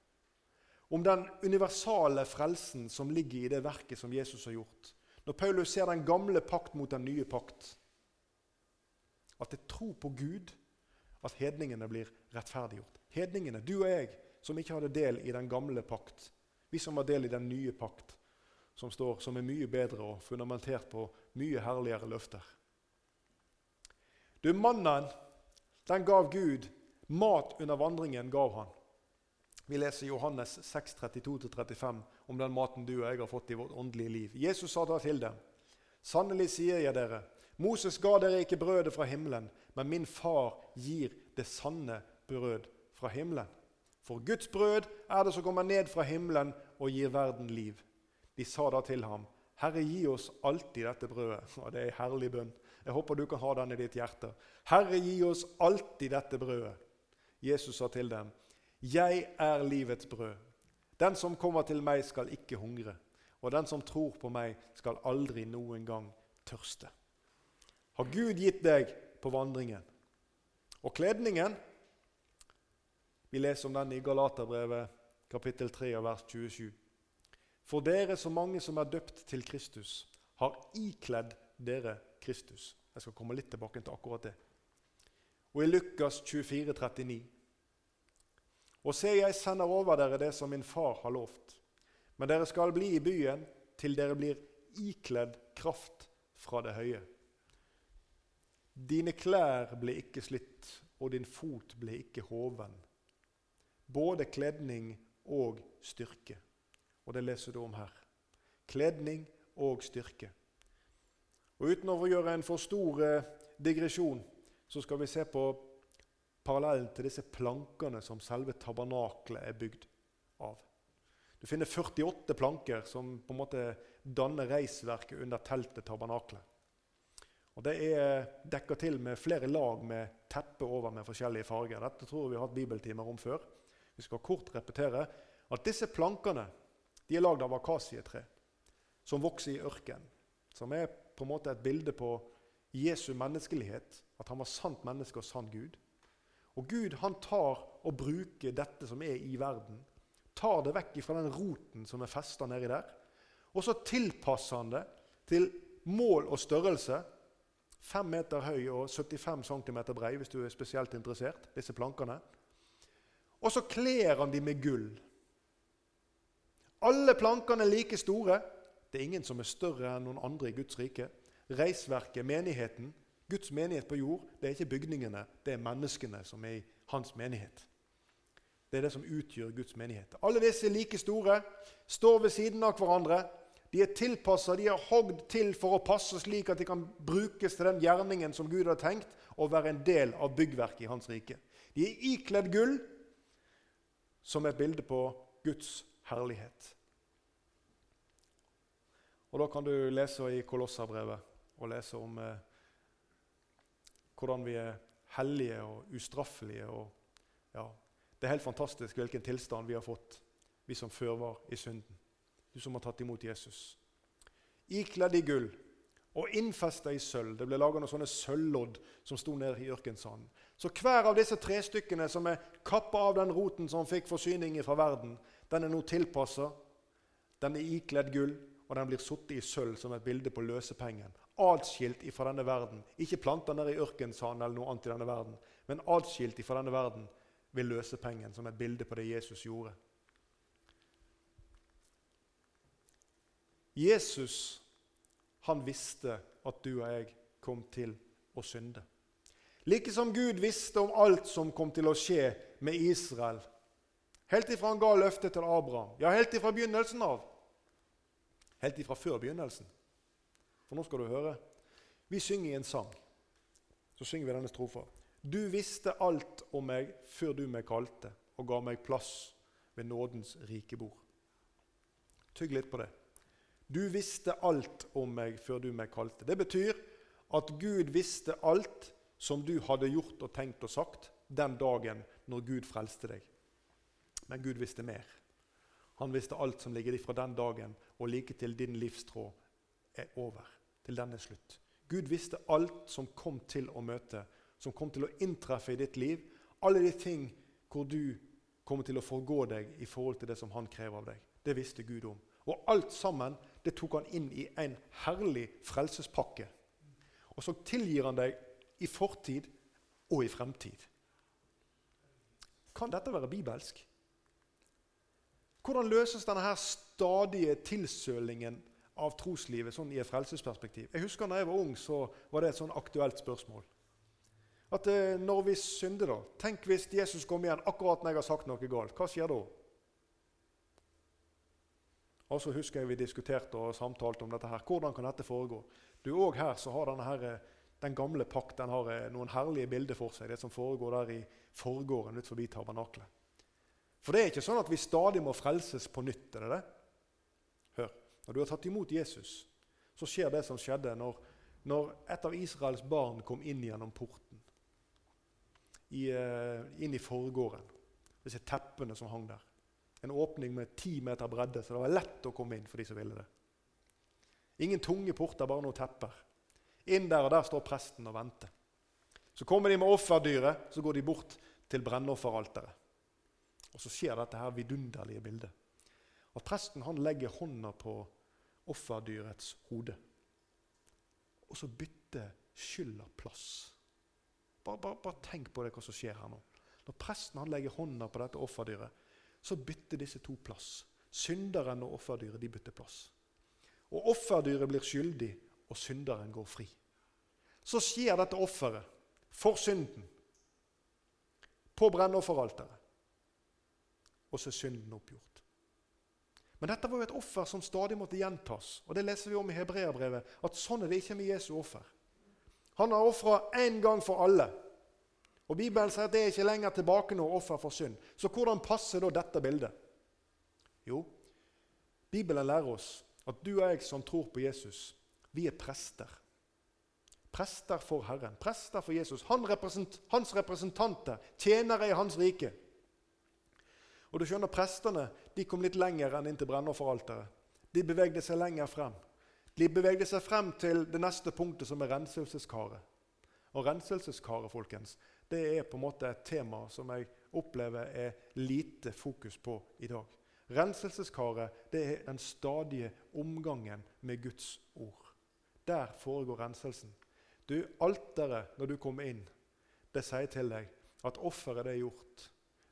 Om den universale frelsen som ligger i det verket som Jesus har gjort. Når Paulus ser den gamle pakt mot den nye pakt. At det er tro på Gud at hedningene blir rettferdiggjort. Hedningene, du og jeg, som ikke hadde del i den gamle pakt. Vi som var del i den nye pakt som, står, som er mye bedre og fundamentert på mye herligere løfter. Du, Mannen den gav Gud. Mat under vandringen gav han. Vi leser Johannes 6, 32-35 om den maten du og jeg har fått i vårt åndelige liv. Jesus sa da til dem.: Sannelig sier jeg dere, Moses ga dere ikke brødet fra himmelen, men min far gir det sanne brød fra himmelen. For Guds brød er det som kommer ned fra himmelen og gir verden liv. De sa da til ham, Herre, gi oss alltid dette brødet. Og det er en herlig bønn. Jeg håper du kan ha den i ditt hjerte. Herre, gi oss alltid dette brødet. Jesus sa til dem, Jeg er livets brød. Den som kommer til meg, skal ikke hungre. Og den som tror på meg, skal aldri noen gang tørste. Har Gud gitt deg på vandringen? Og kledningen Vi leser om den i Galaterbrevet kapittel 3 vers 27. For dere, så mange som er døpt til Kristus, har ikledd dere Kristus. Jeg skal komme litt tilbake til akkurat det. Og i Lukas 24, 39. Og se, jeg sender over dere det som min far har lovt. Men dere skal bli i byen til dere blir ikledd kraft fra det høye. Dine klær ble ikke slitt, og din fot ble ikke hoven. Både kledning og styrke. Og det leser du om her. Kledning og styrke. Og Uten å gjøre en for stor eh, digresjon så skal vi se på parallellen til disse plankene som selve tabernaklet er bygd av. Du finner 48 planker som på en måte danner reisverket under teltet tabernaklet. Og Det er dekka til med flere lag med teppe over med forskjellige farger. Dette tror vi har hatt bibeltimer om før. Vi skal kort repetere at disse plankene de er lagd av akasietre som vokser i ørkenen. Som er på en måte et bilde på Jesu menneskelighet, at han var sant menneske og sann Gud. Og Gud han tar og bruker dette som er i verden, tar det vekk fra den roten som er festa nedi der, og så tilpasser han det til mål og størrelse. Fem meter høy og 75 cm brei, hvis du er spesielt interessert. disse plankene. Og så kler han de med gull. Alle plankene er like store. Det er ingen som er større enn noen andre i Guds rike. Reisverket, menigheten, Guds menighet på jord, det er ikke bygningene, det er menneskene som er i hans menighet. Det er det som utgjør Guds menighet. Alle disse er like store, står ved siden av hverandre. De er tilpassa, de er hogd til for å passe slik at de kan brukes til den gjerningen som Gud har tenkt, og være en del av byggverket i Hans rike. De er ikledd gull, som et bilde på Guds herlighet. Og Da kan du lese i Kolosserbrevet og lese om eh, hvordan vi er hellige og ustraffelige. Og, ja, det er helt fantastisk hvilken tilstand vi har fått, vi som før var i synden. Du som har tatt imot Jesus. Ikledd i gull og innfesta i sølv. Det ble laga noen sånne sølvlodd som sto ned i ørkensanden. Så hver av disse tre stykkene som er kappa av den roten som fikk forsyning fra verden, den er nå tilpassa. Den er ikledd gull, og den blir sittet i sølv som et bilde på løsepengen. Atskilt fra denne verden. Ikke planter nede i ørkensanden eller noe annet i denne verden, men atskilt fra denne verden vil løse pengen, som et bilde på det Jesus gjorde. Jesus han visste at du og jeg kom til å synde. Like som Gud visste om alt som kom til å skje med Israel. Helt ifra han ga løftet til Abraham. Ja, helt ifra begynnelsen av. Helt ifra før begynnelsen. For nå skal du høre. Vi synger i en sang. Så synger vi denne strofa. Du visste alt om meg før du meg kalte, og ga meg plass ved nådens rike bord. Tygg litt på det. Du visste alt om meg før du meg kalte. Det betyr at Gud visste alt som du hadde gjort og tenkt og sagt den dagen når Gud frelste deg. Men Gud visste mer. Han visste alt som ligger fra den dagen og like til din livstråd er over. Til den er slutt. Gud visste alt som kom til å møte, som kom til å inntreffe i ditt liv. Alle de ting hvor du kommer til å forgå deg i forhold til det som han krever av deg. Det visste Gud om. Og alt sammen det tok han inn i en herlig frelsespakke. Og så tilgir han deg i fortid og i fremtid. Kan dette være bibelsk? Hvordan løses denne stadige tilsølingen av troslivet sånn i et frelsesperspektiv? Jeg husker da jeg var ung, så var det et sånn aktuelt spørsmål. At eh, Når vi synder, da Tenk hvis Jesus kommer igjen akkurat når jeg har sagt noe galt. Hva skjer da? Og så husker jeg Vi diskuterte og samtalte om dette. her. Hvordan kan dette foregå? Du, og her så har denne her, eh, Den gamle pakt den har eh, noen herlige bilder for seg. Det som foregår der i forgården ut forbi tabernaklet. For det er ikke sånn at vi stadig må frelses på nytt. er det det? Når du har tatt imot Jesus, så skjer det som skjedde når, når et av Israels barn kom inn gjennom porten. I, uh, inn i forgården. Disse teppene som hang der. En åpning med ti meter bredde, så det var lett å komme inn for de som ville det. Ingen tunge porter, bare noen tepper. Inn der, og der står presten og venter. Så kommer de med offerdyret, så går de bort til brennofferalteret. Og så skjer dette her vidunderlige bildet. At presten han legger hånda på offerdyrets hode. Og så bytter skylda plass. Bare, bare, bare, tenk på det, hva som skjer her nå. Når presten han legger hånda på dette offerdyret, så bytter disse to plass. Synderen og offerdyret de bytter plass. Og offerdyret blir skyldig, og synderen går fri. Så skjer dette offeret for synden på brennofferalteret. Og så er synden oppgjort. Men dette var jo et offer som stadig måtte gjentas. Og det leser vi om i Hebreabrevet, at sånn er det ikke med Jesu offer. Han har ofra én gang for alle. Og Bibelen sier at det er ikke lenger tilbake noe offer for synd. Så hvordan passer da dette bildet? Jo, Bibelen lærer oss at du og jeg som tror på Jesus, vi er prester. Prester for Herren, prester for Jesus. Han represent, hans representanter, tjenere i Hans rike. Og du skjønner, Prestene de kom litt lenger enn inn til brennofferalteret. De bevegde seg lenger frem. De bevegde seg frem til det neste punktet, som er renselseskaret. Og renselseskaret folkens, det er på en måte et tema som jeg opplever er lite fokus på i dag. Renselseskaret det er den stadige omgangen med Guds ord. Der foregår renselsen. Du, Alteret, når du kommer inn, det sier til deg at offeret er gjort.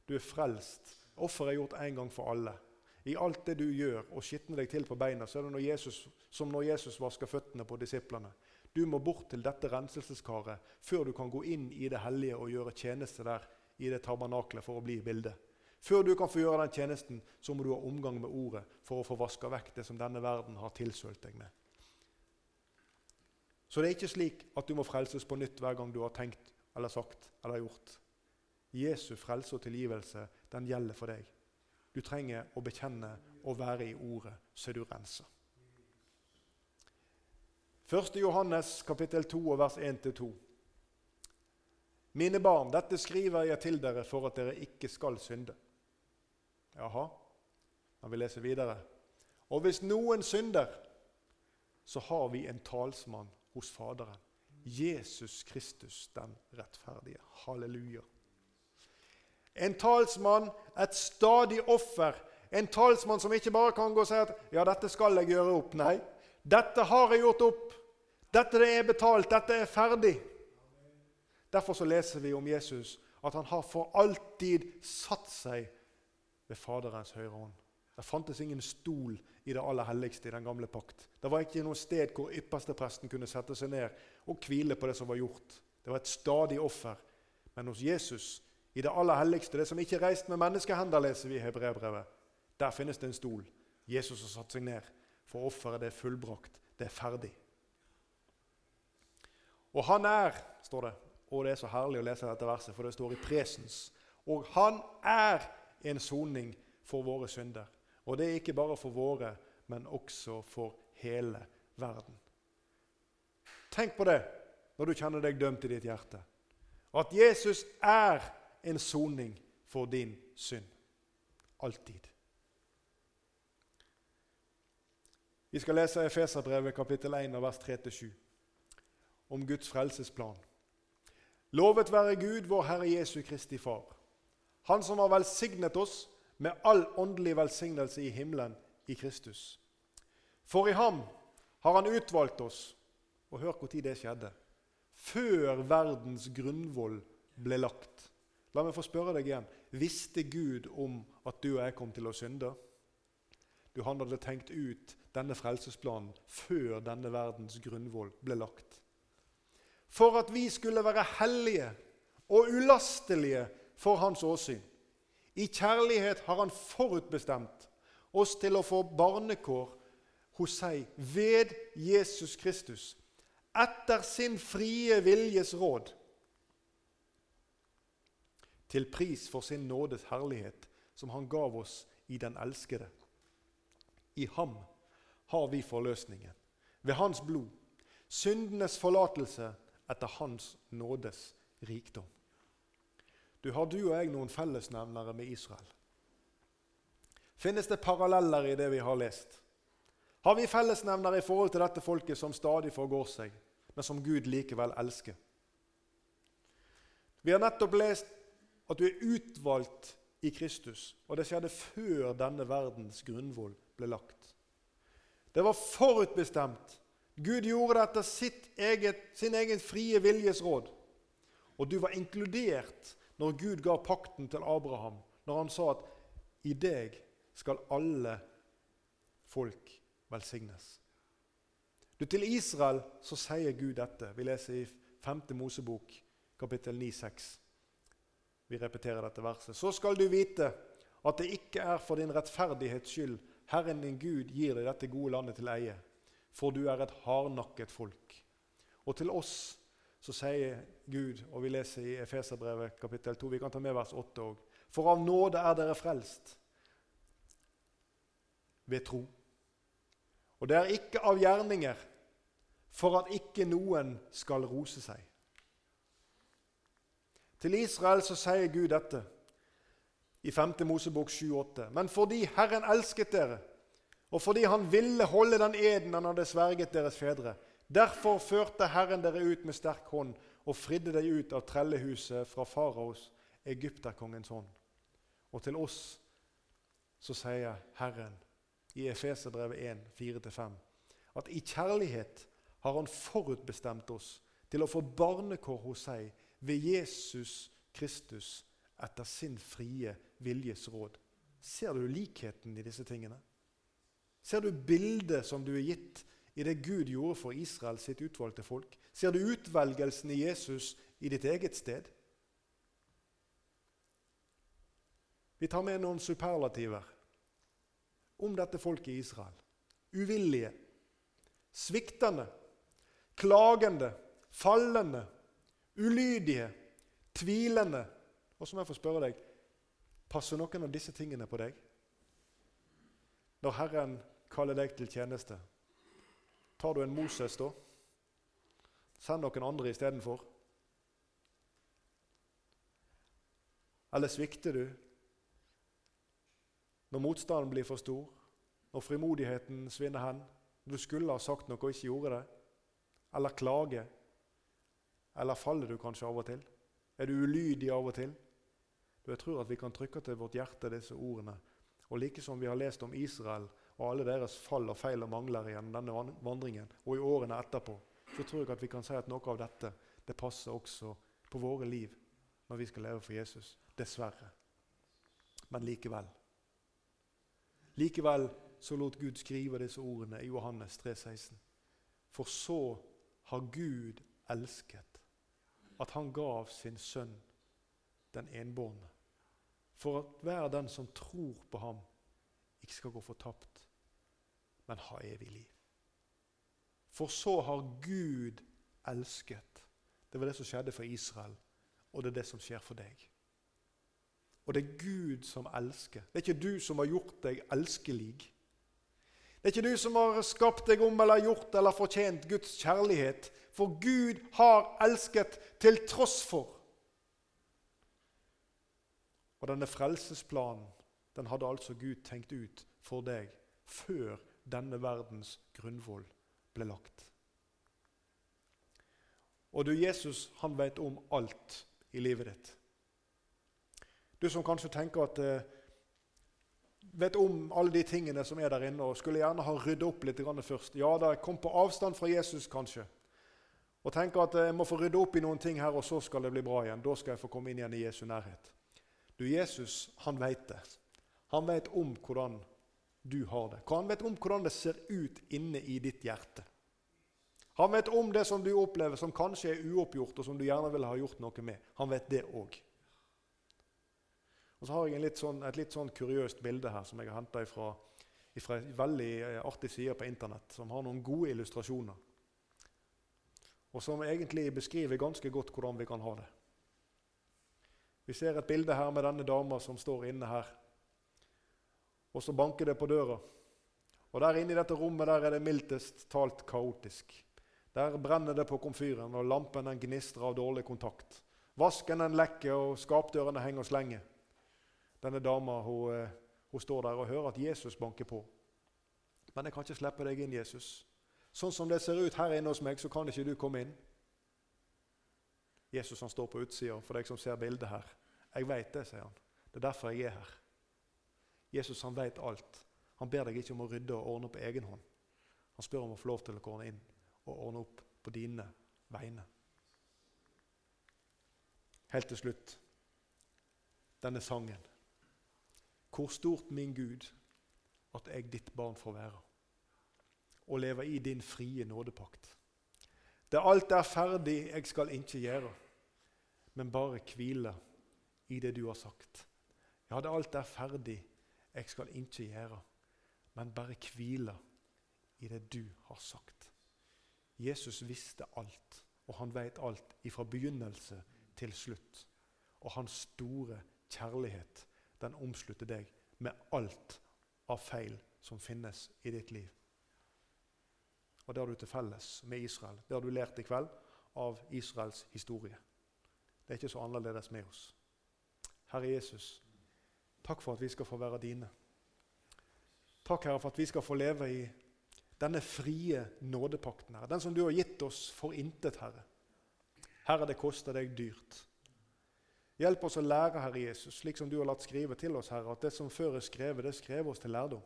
Du er frelst. Offeret er gjort en gang for alle. I alt det du gjør og skitner deg til på beina, så er det når Jesus, som når Jesus vasker føttene på disiplene. Du må bort til dette renselseskaret før du kan gå inn i det hellige og gjøre tjeneste der i det tabernaklet for å bli i bildet. Før du kan få gjøre den tjenesten, så må du ha omgang med ordet for å få vaska vekk det som denne verden har tilsølt deg med. Så det er ikke slik at du må frelses på nytt hver gang du har tenkt eller sagt eller gjort. Jesu frelse og tilgivelse den gjelder for deg. Du trenger å bekjenne og være i ordet, så er du rensa. 1. Johannes kapittel 2 vers 1-2. Mine barn, dette skriver jeg til dere for at dere ikke skal synde. Jaha, Men vi leser videre. Og hvis noen synder, så har vi en talsmann hos Faderen. Jesus Kristus den rettferdige. Halleluja. En talsmann, et stadig offer. En talsmann som ikke bare kan gå og si at 'ja, dette skal jeg gjøre opp'. Nei, dette har jeg gjort opp. Dette er betalt. Dette er ferdig. Derfor så leser vi om Jesus at han har for alltid satt seg ved Faderens høyre hånd. Det fantes ingen stol i det aller helligste i den gamle pakt. Det var ikke noe sted hvor ypperstepresten kunne sette seg ned og hvile på det som var gjort. Det var et stadig offer. Men hos Jesus, i det aller helligste, det som ikke er reist med menneskehender, leser vi i Hebreabrevet, der finnes det en stol. Jesus har satt seg ned, for offeret det er fullbrakt. Det er ferdig. Og han er, står det, og det er så herlig å lese dette verset, for det står i presens. Og han er en soning for våre synder. Og det er ikke bare for våre, men også for hele verden. Tenk på det når du kjenner deg dømt i ditt hjerte. At Jesus er en soning for din synd. Alltid. Vi skal lese Efeserbrevet kapittel 1 vers 3-7 om Guds frelsesplan. Lovet være Gud, vår Herre Jesu Kristi Far, Han som har velsignet oss med all åndelig velsignelse i himmelen i Kristus. For i ham har Han utvalgt oss, og hør når det skjedde, før verdens grunnvoll ble lagt. La meg få spørre deg igjen. Visste Gud om at du og jeg kom til å synde? Du, Han hadde tenkt ut denne frelsesplanen før denne verdens grunnvoll ble lagt. For at vi skulle være hellige og ulastelige for Hans åsyn. I kjærlighet har Han forutbestemt oss til å få barnekår hos seg ved Jesus Kristus, etter sin frie viljes råd, til pris for sin nådes herlighet, som Han gav oss i den elskede. I ham har vi forløsningen, ved hans blod, syndenes forlatelse etter hans nådes rikdom. Du Har du og jeg noen fellesnevnere med Israel? Finnes det paralleller i det vi har lest? Har vi fellesnevnere i forhold til dette folket som stadig forgår seg, men som Gud likevel elsker? Vi har nettopp lest at du er utvalgt i Kristus, og det skjedde før denne verdens grunnvoll ble lagt. Det var forutbestemt. Gud gjorde det etter eget, sin egen frie viljes råd. Og du var inkludert når Gud ga pakten til Abraham, når han sa at i deg skal alle folk velsignes. Du, Til Israel så sier Gud dette. Vi leser i 5. Mosebok, kapittel 9-6. Vi repeterer dette verset. Så skal du vite at det ikke er for din rettferdighets skyld Herren din Gud gir deg dette gode landet til eie, for du er et hardnakket folk. Og til oss så sier Gud, og vi leser i Efeserbrevet kapittel 2, vi kan ta med vers 8 òg, for av nåde er dere frelst ved tro. Og det er ikke av gjerninger, for at ikke noen skal rose seg. Til Israel så sier Gud dette i 5. Mosebok 7,8. Men fordi Herren elsket dere, og fordi Han ville holde den eden Han hadde sverget deres fedre, derfor førte Herren dere ut med sterk hånd og fridde deg ut av trellehuset fra faraos, egypterkongens hånd. Og til oss så sier Herren i Efeserbrevet 1, 4-5, at i kjærlighet har Han forutbestemt oss til å få barnekår hos seg ved Jesus Kristus etter sin frie viljes råd. Ser du likheten i disse tingene? Ser du bildet som du er gitt i det Gud gjorde for Israel sitt utvalgte folk? Ser du utvelgelsen i Jesus i ditt eget sted? Vi tar med noen superlativer om dette folket i Israel. Uvillige, sviktende, klagende, fallende, ulydige, tvilende, og så må jeg få spørre deg passer noen av disse tingene på deg? Når Herren kaller deg til tjeneste, tar du en Moses da? Send noen andre istedenfor? Eller svikter du når motstanden blir for stor, når frimodigheten svinner hen, du skulle ha sagt noe og ikke gjorde det? Eller klage? Eller faller du kanskje av og til? Er du ulydig av og til? Jeg tror at vi kan trykke til vårt hjerte disse ordene. Og like som vi har lest om Israel og alle deres fall og feil og mangler gjennom denne vandringen, og i årene etterpå, så tror jeg at vi kan si at noe av dette det passer også på våre liv når vi skal leve for Jesus. Dessverre. Men likevel. Likevel så lot Gud skrive disse ordene i Johannes 3, 16. For så har Gud elsket at han gav sin sønn den enbårne for at hver den som tror på ham, ikke skal gå fortapt, men ha evig liv. For så har Gud elsket. Det var det som skjedde for Israel, og det er det som skjer for deg. Og det er Gud som elsker. Det er ikke du som har gjort deg elskelig. Det er ikke du som har skapt deg om eller gjort eller fortjent Guds kjærlighet. For Gud har elsket til tross for. Og denne frelsesplanen den hadde altså Gud tenkt ut for deg før denne verdens grunnvoll ble lagt. Og du, Jesus, han vet om alt i livet ditt. Du som kanskje tenker at eh, vet om alle de tingene som er der inne, og skulle gjerne ha rydda opp litt først. Ja, da kom på avstand fra Jesus, kanskje. Og tenker at eh, jeg må få rydde opp i noen ting her, og så skal det bli bra igjen. Da skal jeg få komme inn igjen i Jesu nærhet. Du, Jesus, han vet det. Han vet om hvordan du har det. Han vet om hvordan det ser ut inne i ditt hjerte. Han vet om det som du opplever som kanskje er uoppgjort, og som du gjerne ville ha gjort noe med. Han vet det òg. Og så har jeg litt sånn, et litt sånn kuriøst bilde her som jeg har henta fra, en veldig eh, artig side på Internett, som har noen gode illustrasjoner. Og som egentlig beskriver ganske godt hvordan vi kan ha det. Vi ser et bilde her med denne dama som står inne her. Og så banker det på døra. Og der inne i dette rommet der er det mildtest talt kaotisk. Der brenner det på komfyren, og lampen den gnistrer av dårlig kontakt. Vasken den lekker, og skapdørene henger og slenger. Denne dama hun, eh, hun står der og hører at Jesus banker på. Men jeg kan ikke slippe deg inn, Jesus. Sånn som det ser ut her inne hos meg, så kan ikke du komme inn. Jesus han står på utsida for deg som ser bildet her. Jeg veit det, sier han. Det er derfor jeg er her. Jesus han veit alt. Han ber deg ikke om å rydde og ordne på egen hånd. Han spør om å få lov til å komme inn og ordne opp på dine vegne. Helt til slutt denne sangen. Hvor stort, min Gud, at jeg ditt barn får være, og leve i din frie nådepakt. Det alt er ferdig, jeg skal ikke gjøre, men bare hvile i det du har sagt. Ja, det alt er ferdig, jeg skal ikke gjøre, men bare hvile i det du har sagt. Jesus visste alt, og han vet alt fra begynnelse til slutt. Og hans store kjærlighet den omslutter deg med alt av feil som finnes i ditt liv. Og Det har du til felles med Israel. Det har du lært i kveld av Israels historie. Det er ikke så annerledes med oss. Herre Jesus, takk for at vi skal få være dine. Takk, Herre, for at vi skal få leve i denne frie nådepakten, Herre. Den som du har gitt oss for intet, Herre. Herre, det koster deg dyrt. Hjelp oss å lære, Herre Jesus, slik som du har latt skrive til oss, Herre, at det som før er skrevet, det skrev oss til lærdom.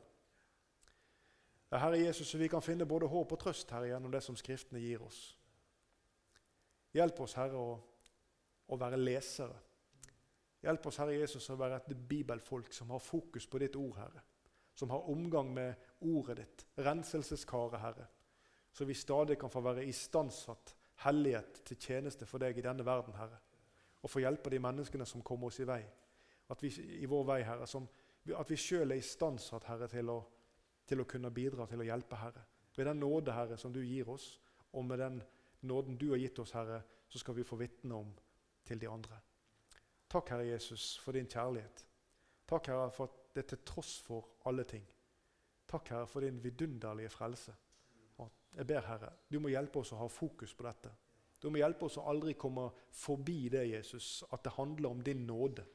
Ja, Herre Jesus, så vi kan finne både håp og trøst Herre, gjennom det som Skriftene gir oss. Hjelp oss, Herre, å, å være lesere. Hjelp oss, Herre Jesus, å være et bibelfolk som har fokus på ditt ord, Herre som har omgang med ordet ditt, renselseskaret, Herre, så vi stadig kan få være istandsatt hellighet til tjeneste for deg i denne verden, Herre, og få hjelpe de menneskene som kommer oss i vei, at vi, i vår vei, Herre, som, at vi sjøl er i istandsatt, Herre, til å, til å kunne bidra til å hjelpe, Herre. Ved den nåde, Herre, som du gir oss, og med den nåden du har gitt oss, Herre, så skal vi få vitne om til de andre. Takk, Herre Jesus, for din kjærlighet. Takk, Herre, for at det til tross for alle ting. Takk, Herre, for din vidunderlige frelse. Jeg ber, Herre, du må hjelpe oss å ha fokus på dette. Du må hjelpe oss å aldri komme forbi det, Jesus, at det handler om din nåde.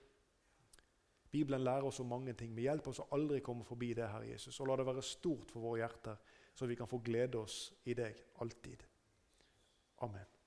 Bibelen lærer oss om mange ting, men hjelp oss å aldri komme forbi det, Herre Jesus. Og la det være stort for våre hjerter, så vi kan få glede oss i deg alltid. Amen.